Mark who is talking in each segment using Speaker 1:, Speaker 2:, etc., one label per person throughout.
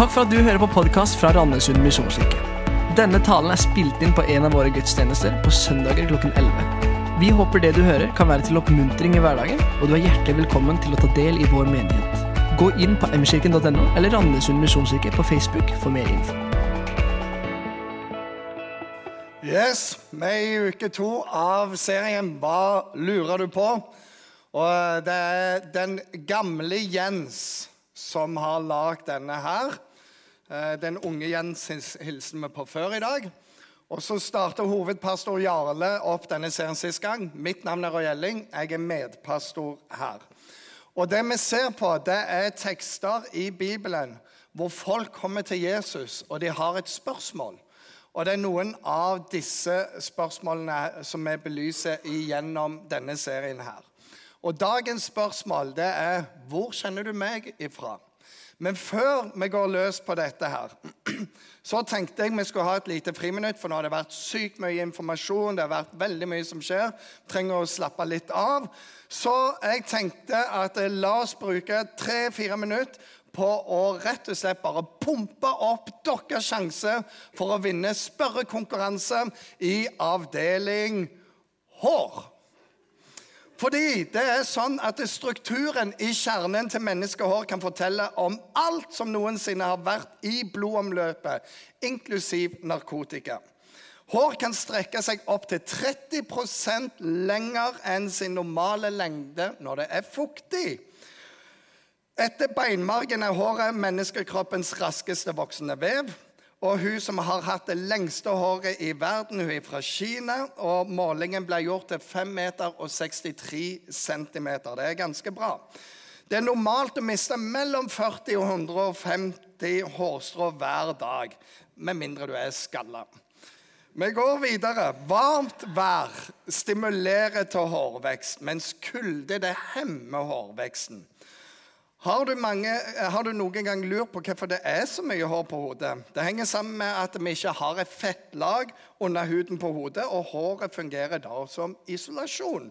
Speaker 1: Takk for at du hører på podkast fra Randesund misjonskirke. Denne talen er spilt inn på en av våre gudstjenester på søndager klokken 11. Vi håper det du hører, kan være til oppmuntring i hverdagen, og du er hjertelig velkommen til å ta del i vår menighet. Gå inn på mkirken.no eller Randesund misjonskirke på Facebook for mer info.
Speaker 2: Yes, Vi er i uke to av serien Hva lurer du på? Og det er den gamle Jens som har lagd denne her. Eh, Den unge Jens hilsen vi på før i dag. Og så starter hovedpastor Jarle opp denne serien sist gang. Mitt navn er Roy Elling. Jeg er medpastor her. Og det vi ser på, det er tekster i Bibelen hvor folk kommer til Jesus, og de har et spørsmål. Og det er noen av disse spørsmålene som vi belyser gjennom denne serien her. Og dagens spørsmål det er hvor kjenner du meg ifra? Men før vi går løs på dette her, så tenkte jeg vi skulle ha et lite friminutt, for nå har det vært sykt mye informasjon, det har vært veldig mye som skjer. Trenger å slappe litt av. Så jeg tenkte at eh, la oss bruke tre-fire minutter på å rett og slett bare pumpe opp deres sjanse for å vinne spørrekonkurranse i avdeling hår. Fordi det er sånn at strukturen i kjernen til menneskehår kan fortelle om alt som noensinne har vært i blodomløpet, inklusiv narkotika. Hår kan strekke seg opp til 30% lenger enn sin normale lengde når det er fuktig. Etter beinmargen er håret menneskekroppens raskeste voksende vev. Og hun som har hatt det lengste håret i verden, hun er fra Kina. Og målingen ble gjort til 5 meter og 63 centimeter. Det er ganske bra. Det er normalt å miste mellom 40 og 150 hårstrå hver dag. Med mindre du er skalla. Vi går videre. Varmt vær stimulerer til hårvekst, mens kulde det hemmer hårveksten. Har du, mange, har du noen gang lurt på hvorfor det er så mye hår på hodet? Det henger sammen med at vi ikke har et fettlag under huden på hodet, og håret fungerer da som isolasjon.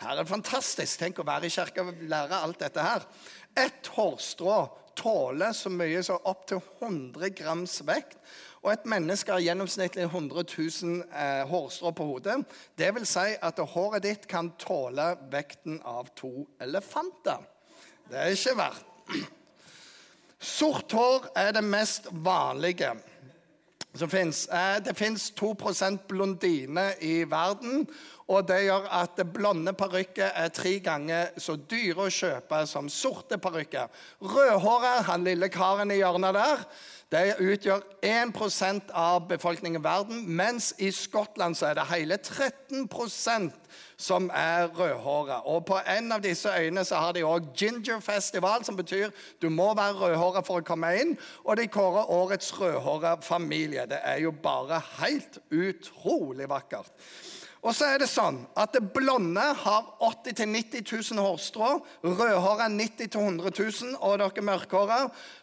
Speaker 2: Her er det fantastisk. Tenk å være i kirka og lære alt dette her. Ett hårstrå tåler så mye som opptil 100 grams vekt. Og et menneske har gjennomsnittlig 100 000 eh, hårstrå på hodet. Det vil si at håret ditt kan tåle vekten av to elefanter. Det er ikke verdt. Sort hår er det mest vanlige som fins. Det fins 2 blondine i verden. Og det gjør at blonde parykker er tre ganger så dyre å kjøpe som sorte parykker. Rødhåret, han lille karen i hjørnet der, det utgjør 1% av befolkningen i verden, mens i Skottland så er det hele 13% som er rødhåra. Og på en av disse øyene så har de òg Ginger Festival, som betyr du må være rødhåra for å komme inn. Og de kårer årets rødhåra familie. Det er jo bare helt utrolig vakkert. Og så er det sånn at det blonde har 80 000-90 000 hårstrå. Rødhåra 90 000-100 000. Og dere mørkhåra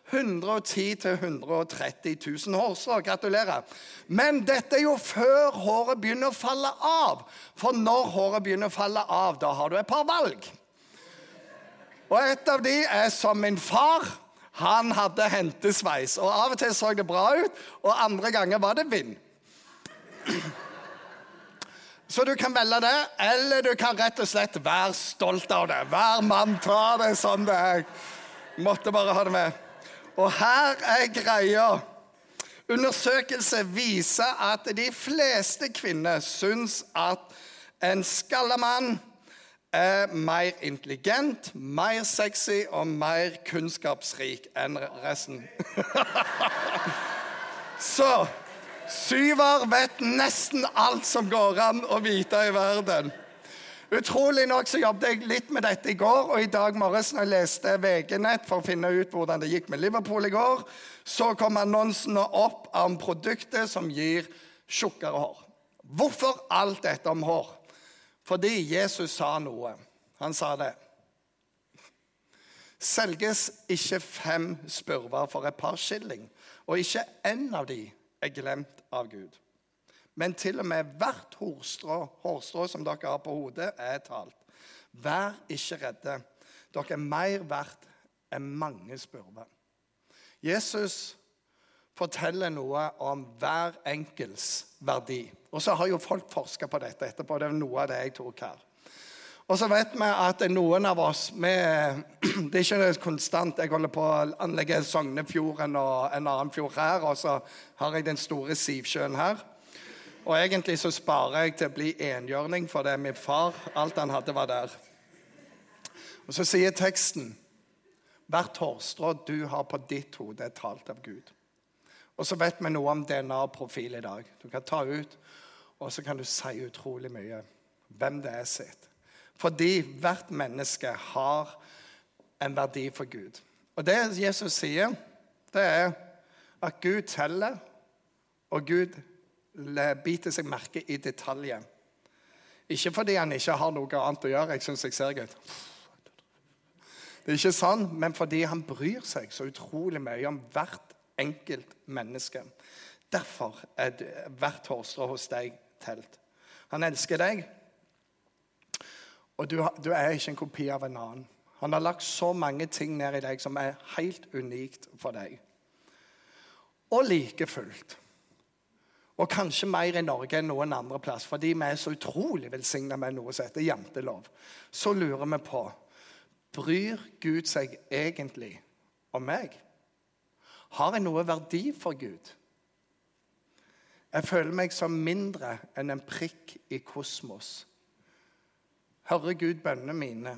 Speaker 2: 110 000-130 000 hårstrå. Gratulerer. Men dette er jo før håret begynner å falle av. For når håret begynner å falle av, da har du et par valg. Og et av de er som min far. Han hadde hentesveis. Og av og til så det bra ut, og andre ganger var det vind. Så du kan velge det, eller du kan rett og slett være stolt av det. Hver mann tar det sånn det er. Måtte bare ha det med. Og her er greia. Undersøkelse viser at de fleste kvinner syns at en skalla mann er mer intelligent, mer sexy og mer kunnskapsrik enn resten. Så Syver vet nesten alt som går an å vite i verden. Utrolig nok så jobbet jeg litt med dette i går, og i dag morges når jeg leste VG-nett for å finne ut hvordan det gikk med Liverpool i går, så kom annonsene opp om produktet som gir tjukkere hår. Hvorfor alt dette om hår? Fordi Jesus sa noe. Han sa det. Selges ikke fem spurver for et par skilling, og ikke én av de er glemt av Gud. Men til og med hvert hårstrå, hårstrå som dere har på hodet, er talt. Vær ikke redde. Dere er mer verdt enn mange spurve. Jesus forteller noe om hver enkelts verdi. Og så har jo folk forska på dette etterpå. Det er noe av det jeg tok her. Og så vet vi at noen av oss vi, Det er ikke konstant. Jeg holder på å anlegge Sognefjorden og en annen fjord her, og så har jeg den store Sivsjøen her. Og egentlig så sparer jeg til å bli enhjørning, for det er min far. Alt han hadde, var der. Og så sier teksten Hvert hårstrå du har på ditt hode, er talt av Gud. Og så vet vi noe om DNA-profil i dag. Du kan ta ut, og så kan du si utrolig mye hvem det er sitt. Fordi hvert menneske har en verdi for Gud. Og det Jesus sier, det er at Gud teller, og Gud biter seg merke i detaljer. Ikke fordi han ikke har noe annet å gjøre. Jeg syns jeg ser Gud. Det er ikke sånn, men fordi han bryr seg så utrolig mye om hvert enkelt menneske. Derfor er hvert hårstrå hos deg telt. Han elsker deg, og du, du, er ikke en kopi av en annen. Han har lagt så mange ting ned i deg som er helt unikt for deg. Og like fullt. Og kanskje mer i Norge enn noen andre plass, fordi vi er så utrolig velsigna med noe som heter jantelov. Så lurer vi på Bryr Gud seg egentlig om meg? Har jeg noe verdi for Gud? Jeg føler meg som mindre enn en prikk i kosmos. Hører Gud bønnene mine?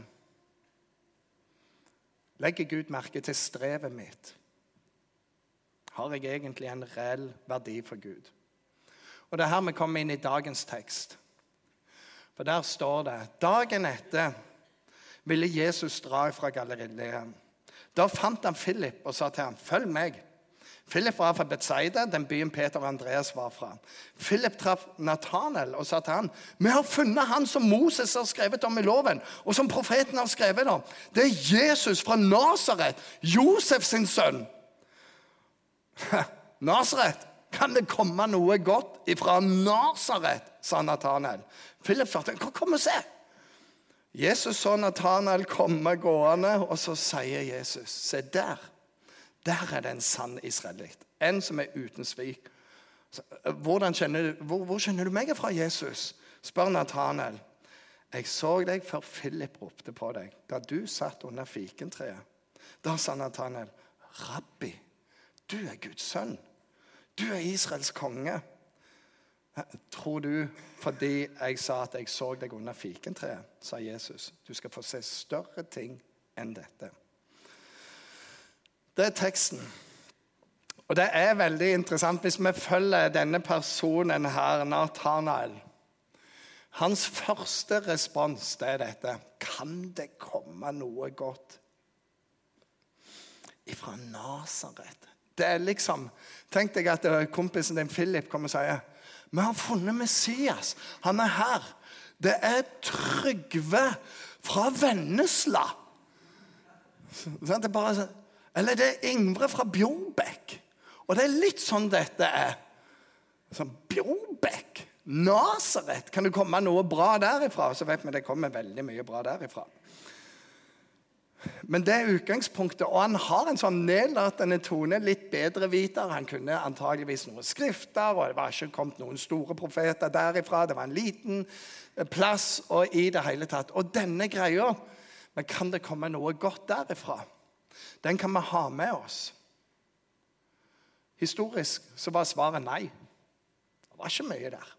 Speaker 2: Legger Gud merke til strevet mitt? Har jeg egentlig en reell verdi for Gud? Og Det er her vi kommer inn i dagens tekst. For der står det Dagen etter ville Jesus dra fra Galilea. Da fant han Philip og sa til ham, 'Følg meg.' Philip var fra Betzaida, den byen Peter og Andreas var fra. Philip traff Nathanael og sa til han, 'Vi har funnet han som Moses har skrevet om i loven,' 'og som profeten har skrevet om.' 'Det er Jesus fra Nasaret, sin sønn.' Nasaret? Kan det komme noe godt ifra Nasaret? sa Nathanael. Philip sa 'Kom og se.' Jesus så Nathanael komme gående, og så sier Jesus, 'Se der.' Der er det en sann israelitt. En som er uten svik. Kjenner, hvor, hvor, kjenner du meg fra, Jesus? spør Nathanael. Jeg så deg før Philip ropte på deg, da du satt under fikentreet. Da sa Nathanael, 'Rabbi, du er Guds sønn. Du er Israels konge.' Tror du fordi jeg sa at jeg så deg under fikentreet, sa Jesus, du skal få se større ting enn dette. Det er teksten. Og det er veldig interessant hvis vi følger denne personen her, Nathanael. Hans første respons det er dette. Kan det komme noe godt ifra Nasaret? Det er liksom Tenk deg at kompisen din Philip kommer og sier Vi har funnet Messias. Han er her. Det er Trygve fra Vennesla. Det er bare sånn eller det er Ingve fra Bjorbekk. Og det er litt sånn dette er. Sånn, Bjorbekk? Nasaret? Kan det komme noe bra derifra? Så vet vi det kommer veldig mye bra derifra. Men det er utgangspunktet, og han har en sånn nedlatende tone. Litt bedre viter. Han kunne antageligvis noen skrifter, og det var ikke kommet noen store profeter derifra. Det var en liten eh, plass og i det hele tatt. Og denne greia Men kan det komme noe godt derifra? Den kan vi ha med oss. Historisk så var svaret nei. Det var ikke mye der.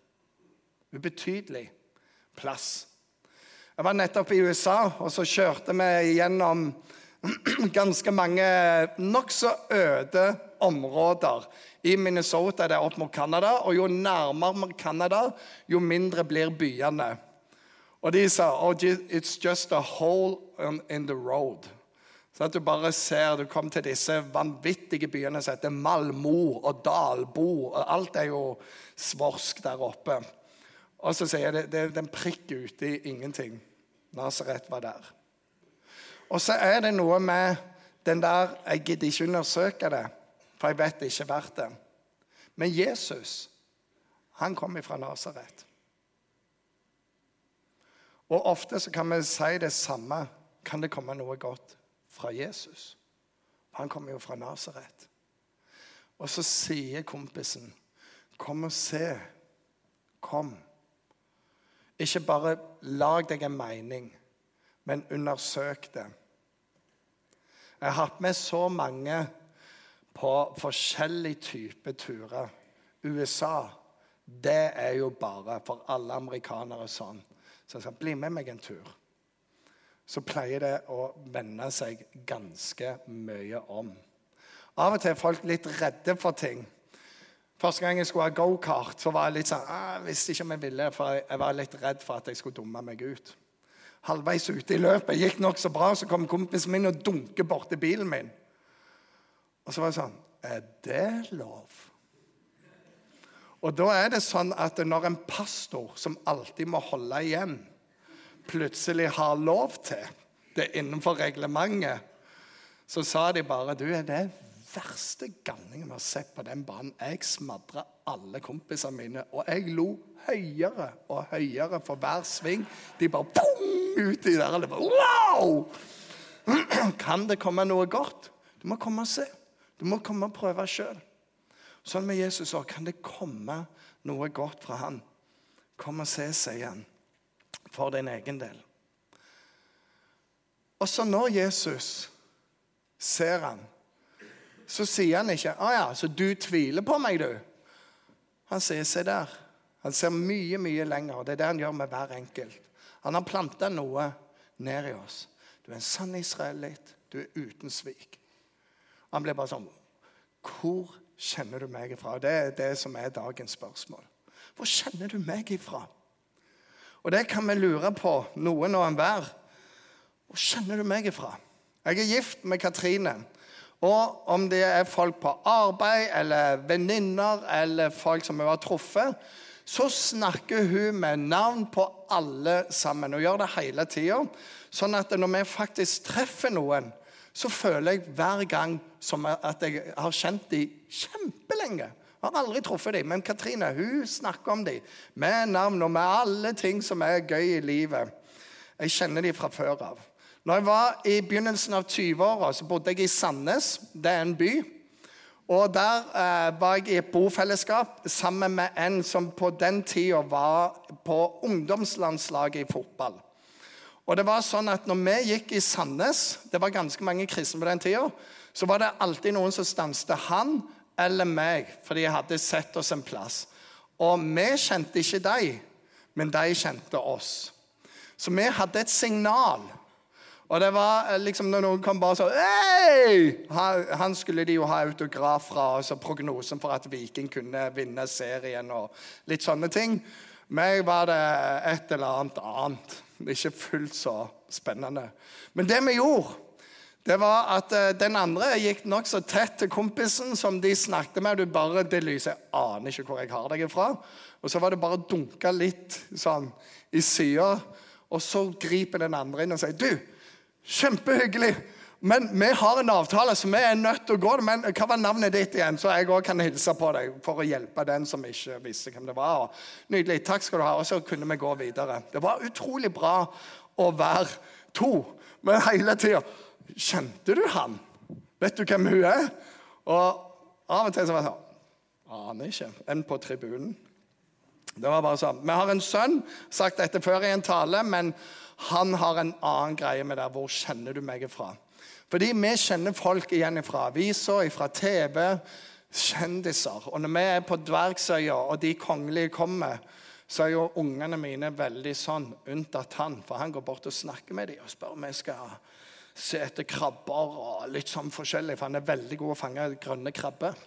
Speaker 2: Ubetydelig plass. Jeg var nettopp i USA, og så kjørte vi gjennom ganske mange nokså øde områder. I Minnesota det er opp mot Canada, og jo nærmere Canada, jo mindre blir byene. Og de sa oh, it's just a hole in the road. Så at du bare ser Du kom til disse vanvittige byene som heter Malmo og Dalbo. og Alt er jo svorsk der oppe. Og så sier det, det er en prikk ute i ingenting. Nasaret var der. Og så er det noe med den der Jeg gidder ikke undersøke det, for jeg vet det ikke er verdt det. Men Jesus, han kom fra Nasaret. Og ofte så kan vi si det samme. Kan det komme noe godt? Fra Jesus. Han kommer jo fra Nasaret. Og så sier kompisen, 'Kom og se. Kom.' Ikke bare lag deg en mening, men undersøk det. Jeg har hatt med så mange på forskjellige typer turer. USA, det er jo bare for alle amerikanere sånn. Så jeg skal bli med meg en tur. Så pleier det å vende seg ganske mye om. Av og til er folk litt redde for ting. Første gang jeg skulle ha gokart, så var jeg litt sånn, ah, jeg visste ikke om jeg ville, for jeg var litt redd for at jeg skulle dumme meg ut. Halvveis ute i løpet gikk nokså bra, så kom kompisen min og dunket borti bilen min. Og så var det sånn Er det lov? Og da er det sånn at når en pastor som alltid må holde igjen, plutselig har lov til det er innenfor reglementet, så sa de bare Du er det verste galningen vi har sett på den banen. Jeg smadra alle kompisene mine, og jeg lo høyere og høyere for hver sving. De bare boom, uti der. Og det bare, wow! Kan det komme noe godt? Du må komme og se. Du må komme og prøve sjøl. Sånn med Jesus òg. Kan det komme noe godt fra han? Kom og se, sier han, for din egen del. Og så når Jesus ser han, så sier han ikke 'Å ja, så du tviler på meg, du?' Han sier 'Se der'. Han ser mye, mye lenger. Det er det han gjør med hver enkelt. Han har planta noe ned i oss. Du er en sann israelitt. Du er uten svik. Han blir bare sånn Hvor kjenner du meg ifra? Det er det som er dagens spørsmål. Hvor kjenner du meg ifra? Og det kan vi lure på, noen og enhver. Hvor kjenner du meg ifra? Jeg er gift med Katrine. Og om det er folk på arbeid eller venninner eller folk som hun har truffet, så snakker hun med navn på alle sammen og gjør det hele tida. Sånn at når vi faktisk treffer noen, så føler jeg hver gang som at jeg har kjent dem kjempelenge. Jeg har aldri truffet dem, men Katrine hun snakker om dem med navn og med alle ting som er gøy i livet. Jeg kjenner dem fra før av. Når jeg var i begynnelsen av 20-åra, så bodde jeg i Sandnes. Det er en by. Og Der eh, var jeg i et bofellesskap sammen med en som på den tida var på ungdomslandslaget i fotball. Og det var sånn at når vi gikk i Sandnes, det var ganske mange kristne på den tida, så var det alltid noen som stanset han eller meg, for de hadde sett oss en plass. Og vi kjente ikke dem, men de kjente oss. Så vi hadde et signal. Og det var eh, liksom når noen kom bare sånn Hei! Han skulle de jo ha autograf fra, og så prognosen for at Viking kunne vinne serien og litt sånne ting. Meg var det et eller annet annet. Ikke fullt så spennende. Men det vi gjorde, det var at eh, den andre gikk nokså tett til kompisen som de snakket med. Du bare, det lyset, Jeg aner ikke hvor jeg har deg fra. Og så var det bare å dunke litt sånn i sida. Og så griper den andre inn og sier du, Kjempehyggelig. Men vi har en avtale, så vi er nødt til å gå. Men hva var navnet ditt igjen? Så jeg òg kan hilse på deg for å hjelpe den som ikke visste hvem det var. Nydelig. Takk skal du ha. Og så kunne vi gå videre. Det var utrolig bra å være to. Men hele tida Kjente du han? Vet du hvem hun er? Og av og til så var det sånn Aner ikke. En på tribunen. Det var bare sånn. Vi har en sønn, sagt dette før i en tale, men han har en annen greie med det. Hvor kjenner du meg fra? Fordi vi kjenner folk igjen fra aviser, fra TV, kjendiser. Og når vi er på Dvergsøya, og de kongelige kommer, så er jo ungene mine veldig sånn, unntatt han. For han går bort og snakker med dem og spør om jeg skal se etter krabber og litt sånn forskjellig. For han er veldig god å fange grønne krabber.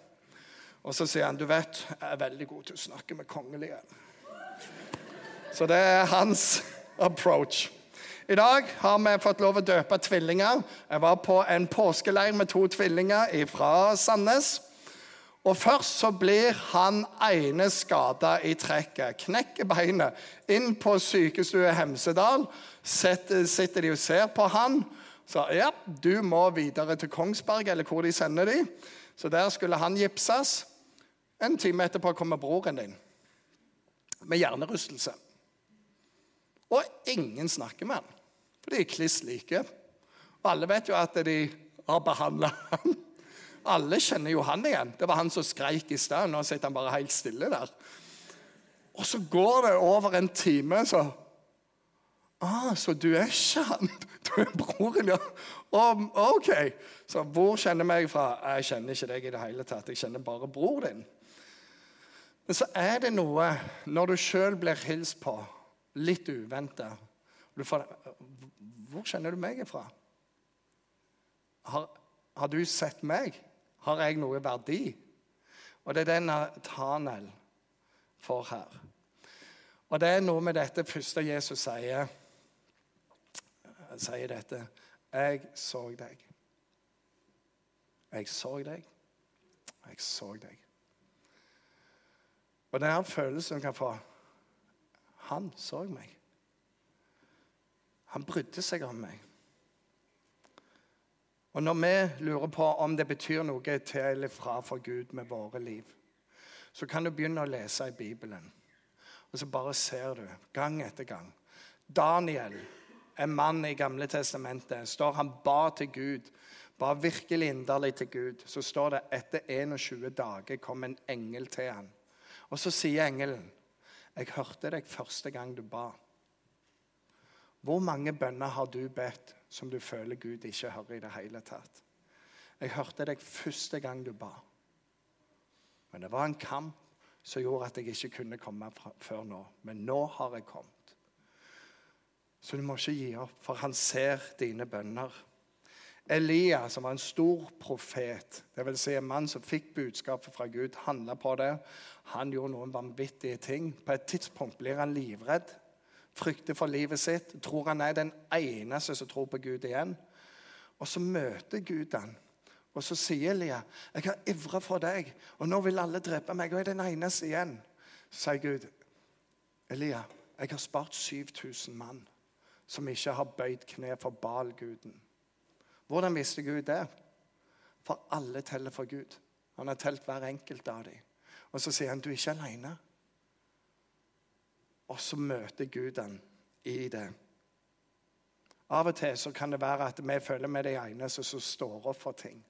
Speaker 2: Og så sier han du vet, jeg er veldig god til å snakke med kongelige. Så det er hans approach. I dag har vi fått lov å døpe tvillinger. Jeg var på en påskeleir med to tvillinger fra Sandnes. Og Først så blir han ene skada i trekket. Knekker beinet. Inn på sykestue Hemsedal sitter de og ser på han. Så ja, du må videre til Kongsberg, eller hvor de sender de. Så der skulle han gipses. En time etterpå kommer broren din med hjernerystelse. Og ingen snakker med han. For de er kliss like. Og alle vet jo at de har behandla han. Alle kjenner jo han igjen. Det var han som skreik i stad. Nå sitter han bare helt stille der. Og så går det over en time, så ah, Så du er ikke han? Du er broren, ja. Um, OK. Så hvor kjenner meg fra? Jeg kjenner ikke deg i det hele tatt. Jeg kjenner bare bror din. Men så er det noe når du sjøl blir hilst på, litt uventa Hvor kjenner du meg fra? Har, har, du sett meg? Har jeg noe verdi? Og det er den tanel får her. Og det er noe med dette første Jesus sier. Sier dette. Jeg så deg. Jeg så deg. Jeg så deg. Og denne følelsen en kan få. Han så meg. Han brydde seg om meg. Og når vi lurer på om det betyr noe til eller fra for Gud med våre liv, så kan du begynne å lese i Bibelen. Og så bare ser du, gang etter gang. Daniel, en mann i Gamle testamentet, står han ba til Gud. Ba virkelig inderlig til Gud. Så står det etter 21 dager kom en engel til han. Og så sier engelen, 'Jeg hørte deg første gang du ba.' Hvor mange bønner har du bedt som du føler Gud ikke hører i det hele tatt? Jeg hørte deg første gang du ba. Men det var en kamp som gjorde at jeg ikke kunne komme før nå. Men nå har jeg kommet. Så du må ikke gi opp, for han ser dine bønner. Elia, som var en stor profet, dvs. Si en mann som fikk budskapet fra Gud, handla på det. Han gjorde noen vanvittige ting. På et tidspunkt blir han livredd, frykter for livet sitt, tror han er den eneste som tror på Gud igjen. Og så møter Gud han. Og så sier Elia, 'Jeg har ivra for deg, og nå vil alle drepe meg.' og jeg er den eneste igjen. Så sier Gud, 'Elia, jeg har spart 7000 mann som ikke har bøyd kne for Baal-guden.' Hvordan visste Gud det? For alle teller for Gud. Han har telt hver enkelt av dem. Og så sier han, 'Du er ikke alene'. Og så møter Gud den i det. Av og til så kan det være at vi føler vi er de eneste som står opp for ting.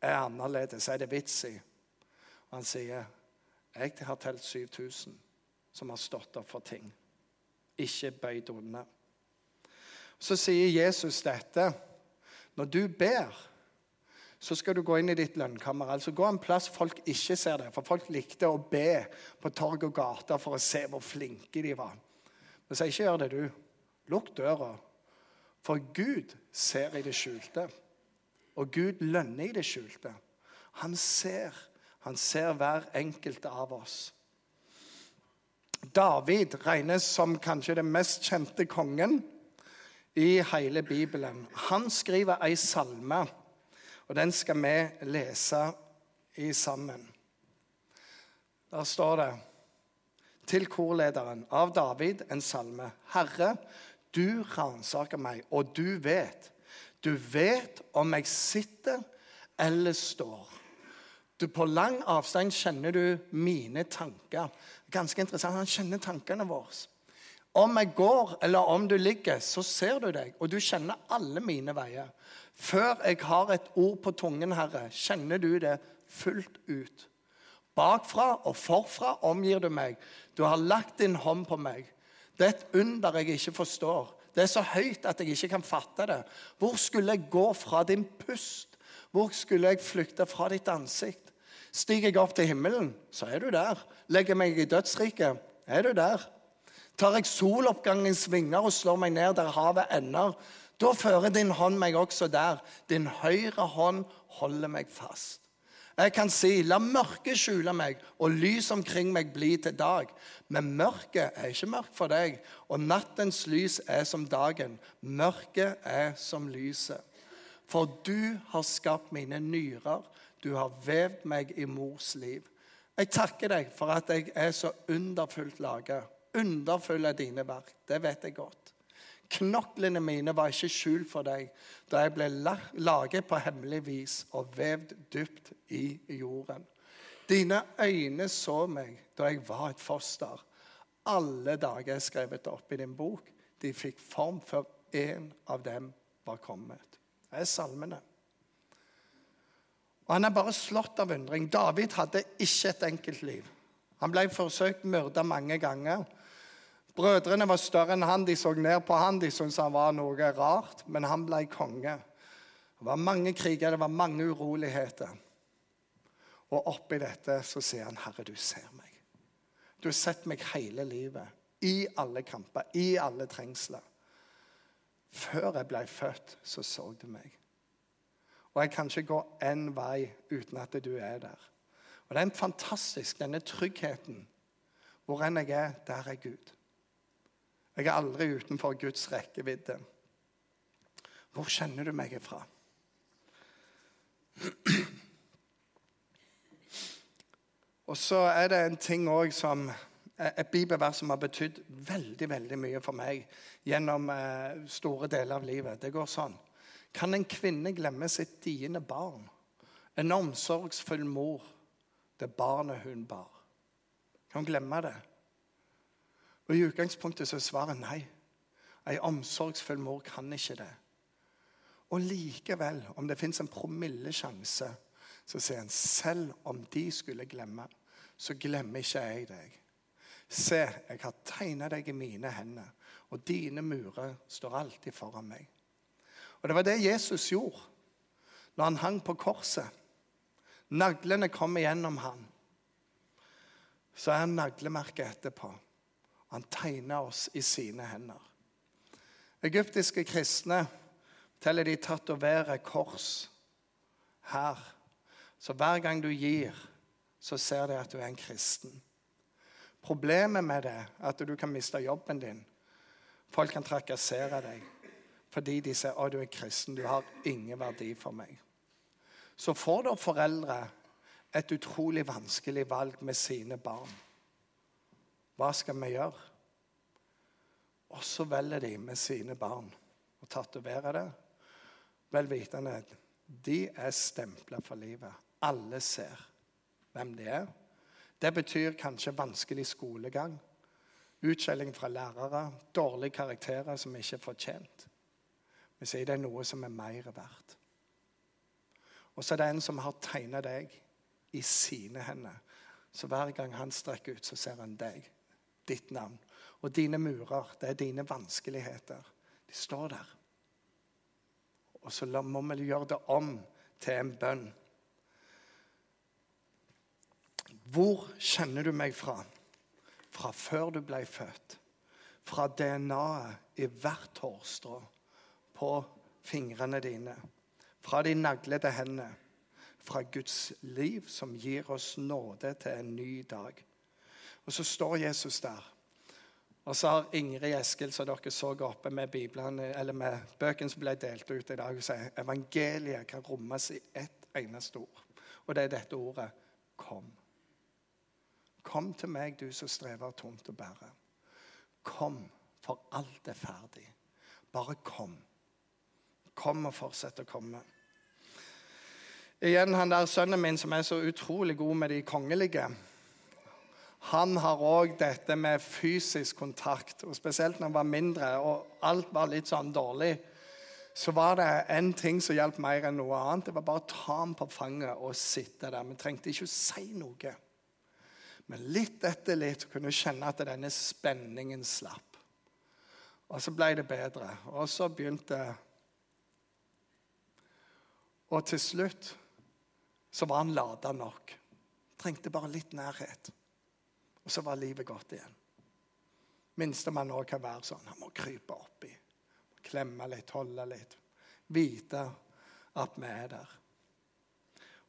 Speaker 2: Er annerledes, er det vits i? Og han sier, 'Jeg har telt 7000 som har stått opp for ting.' Ikke bøyd unna. Så sier Jesus dette. Når du ber, så skal du gå inn i ditt lønnkammer. Altså Gå en plass folk ikke ser det. For folk likte å be på torg og gater for å se hvor flinke de var. Men så ikke gjør det, du. Lukk døra. For Gud ser i det skjulte. Og Gud lønner i det skjulte. Han ser. Han ser hver enkelt av oss. David regnes som kanskje den mest kjente kongen i hele Bibelen. Han skriver ei salme, og den skal vi lese i sammen. Der står det til korlederen av David en salme. Herre, du ransaker meg, og du vet. Du vet om jeg sitter eller står. Du, på lang avstand kjenner du mine tanker. Ganske interessant. Han kjenner tankene våre. Om jeg går, eller om du ligger, så ser du deg, og du kjenner alle mine veier. Før jeg har et ord på tungen, Herre, kjenner du det fullt ut. Bakfra og forfra omgir du meg. Du har lagt din hånd på meg. Det er et under jeg ikke forstår. Det er så høyt at jeg ikke kan fatte det. Hvor skulle jeg gå fra din pust? Hvor skulle jeg flykte fra ditt ansikt? Stiger jeg opp til himmelen, så er du der. Legger meg i dødsriket, er du der. Tar jeg soloppgangens vinger og slår meg ned der havet ender, da fører din hånd meg også der. Din høyre hånd holder meg fast. Jeg kan si, la mørket skjule meg, og lys omkring meg bli til dag. Men mørket er ikke mørkt for deg, og nattens lys er som dagen. Mørket er som lyset. For du har skapt mine nyrer, du har vevd meg i mors liv. Jeg takker deg for at jeg er så underfullt laget underfull av dine verk. Det vet jeg godt. Knoklene mine var ikke skjult for deg da jeg ble laget på hemmelig vis og vevd dypt i jorden. Dine øyne så meg da jeg var et foster. Alle dager er skrevet opp i din bok. De fikk form før én av dem var kommet. Det er salmene. Og Han er bare slått av undring. David hadde ikke et enkelt liv. Han ble forsøkt myrda mange ganger. Brødrene var større enn han, de så ned på han, de syntes han var noe rart, men han ble konge. Det var mange kriger, det var mange uroligheter. Og oppi dette så sier han, 'Herre, du ser meg.' Du har sett meg hele livet, i alle kamper, i alle trengsler. Før jeg ble født, så så du meg. Og jeg kan ikke gå én vei uten at du er der. Og det er en fantastisk, denne tryggheten. Hvor enn jeg er, der er Gud. Jeg er aldri utenfor Guds rekkevidde. Hvor kjenner du meg ifra? Og så er det en ting òg som et bibelvers som har betydd veldig veldig mye for meg gjennom eh, store deler av livet. Det går sånn. Kan en kvinne glemme sitt diende barn? En omsorgsfull mor, det barnet hun bar. Kan hun glemme det? Og I utgangspunktet så er svaret nei. Ei omsorgsfull mor kan ikke det. Og likevel, om det fins en promillesjanse, så sier han selv om de skulle glemme, så glemmer ikke jeg deg. Se, jeg har tegna deg i mine hender, og dine murer står alltid foran meg. Og Det var det Jesus gjorde når han hang på korset. Naglene kom igjennom han. Så er han naglemerket etterpå. Han tegna oss i sine hender. Egyptiske kristne teller de tatoverer kors her. Så hver gang du gir, så ser de at du er en kristen. Problemet med det er at du kan miste jobben din. Folk kan trakassere deg fordi de sier at du er kristen. Du har ingen verdi for meg. Så får da foreldre et utrolig vanskelig valg med sine barn. Hva skal vi gjøre? Og så velger de med sine barn å tatovere det. Vel vitende de er stempla for livet. Alle ser hvem de er. Det betyr kanskje vanskelig skolegang, utskjelling fra lærere, dårlige karakterer som ikke er fortjent. Vi sier det er noe som er mer verdt. Og så er det en som har tegna deg i sine hender. Så hver gang han strekker ut, så ser han deg, ditt navn. Og dine murer, det er dine vanskeligheter. De står der. Og så må vi gjøre det om til en bønn. Hvor kjenner du meg fra? Fra før du ble født. Fra DNA-et i hvert hårstrå på fingrene dine. Fra de naglete hendene. Fra Guds liv som gir oss nåde til en ny dag. Og så står Jesus der. Og så har Ingrid Eskil, som dere så oppe med, Bibelen, med bøkene som ble delt ut i dag, sier evangeliet kan rommes i ett eneste ord. Og det er dette ordet kom. Kom til meg, du som strever tungt å bære. Kom, for alt er ferdig. Bare kom. Kom og fortsett å komme. Igjen han der sønnen min som er så utrolig god med de kongelige. Han har òg dette med fysisk kontakt, og spesielt når han var mindre og alt var litt sånn dårlig. Så var det en ting som hjalp mer enn noe annet. Det var bare å ta ham på fanget og sitte der. Vi trengte ikke å si noe. Men litt etter litt kunne kjenne at denne spenningen slapp. Og så ble det bedre. Og så begynte Og til slutt så var han lada nok. Trengte bare litt nærhet. Og så var livet godt igjen. Minstemann òg kan være sånn. Han må krype oppi. Klemme litt, holde litt. Vite at vi er der.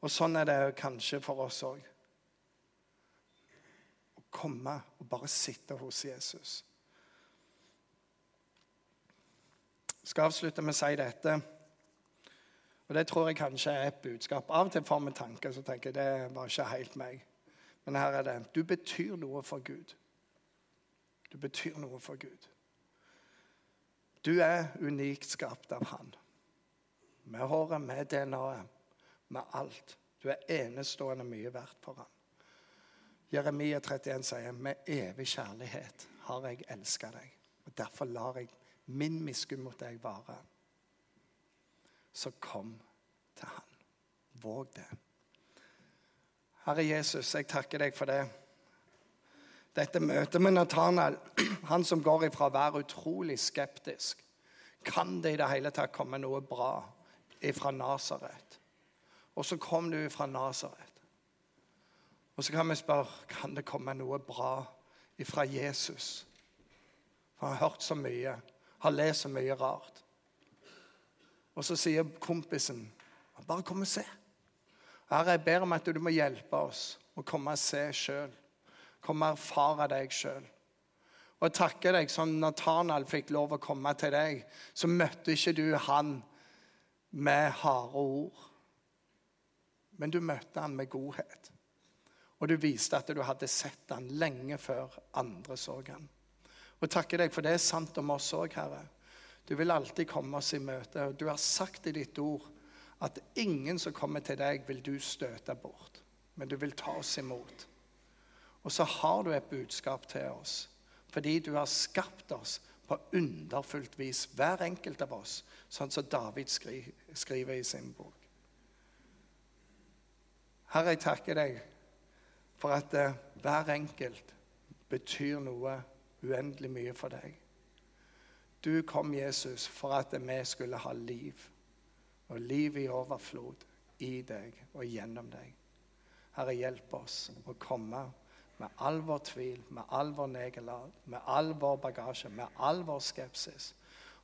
Speaker 2: Og sånn er det kanskje for oss òg komme og bare sitte hos Jesus. Jeg skal avslutte med å si dette. Og Det tror jeg kanskje er et budskap. Av og til får vi tanker så tenker det var ikke helt meg. Men her er det. Du betyr noe for Gud. Du betyr noe for Gud. Du er unikt skapt av Han. Med håret, med DNA-et, med alt. Du er enestående mye verdt for Han. Jeremia 31 sier med evig kjærlighet har jeg elska deg. Og Derfor lar jeg min miskunn mot deg vare. Så kom til Han. Våg det. Herre Jesus, jeg takker deg for det. Dette møtet med Nathanael, han som går ifra å være utrolig skeptisk Kan det i det hele tatt komme noe bra ifra Nasaret? Og så kom du ifra Nasaret. Og så kan vi spørre kan det komme noe bra ifra Jesus. For han har hørt så mye, har lest så mye rart. Og så sier kompisen bare kom og se. Herre, jeg ber om at du må hjelpe oss å komme og se sjøl. Komme og erfare deg sjøl. Og jeg takker deg som Nathanael fikk lov å komme til deg, så møtte ikke du han med harde ord. Men du møtte han med godhet. Og du viste at du hadde sett han lenge før andre så han. Og takker deg, for det er sant om oss òg, Herre. Du vil alltid komme oss i møte. Du har sagt i ditt ord at ingen som kommer til deg, vil du støte bort. Men du vil ta oss imot. Og så har du et budskap til oss. Fordi du har skapt oss på underfullt vis, hver enkelt av oss, sånn som David skriver i sin bok. Herre, jeg takker deg for at uh, hver enkelt betyr noe uendelig mye for deg. Du kom, Jesus, for at vi skulle ha liv, og liv i overflod i deg og gjennom deg. Herre, hjelp oss å komme med all vår tvil, med all vår negelad, med all vår bagasje, med all vår skepsis.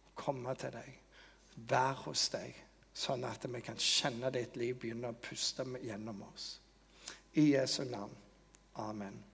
Speaker 2: og Komme til deg, være hos deg, sånn at vi kan kjenne ditt liv begynne å puste gjennom oss. I Jesu navn. Amen.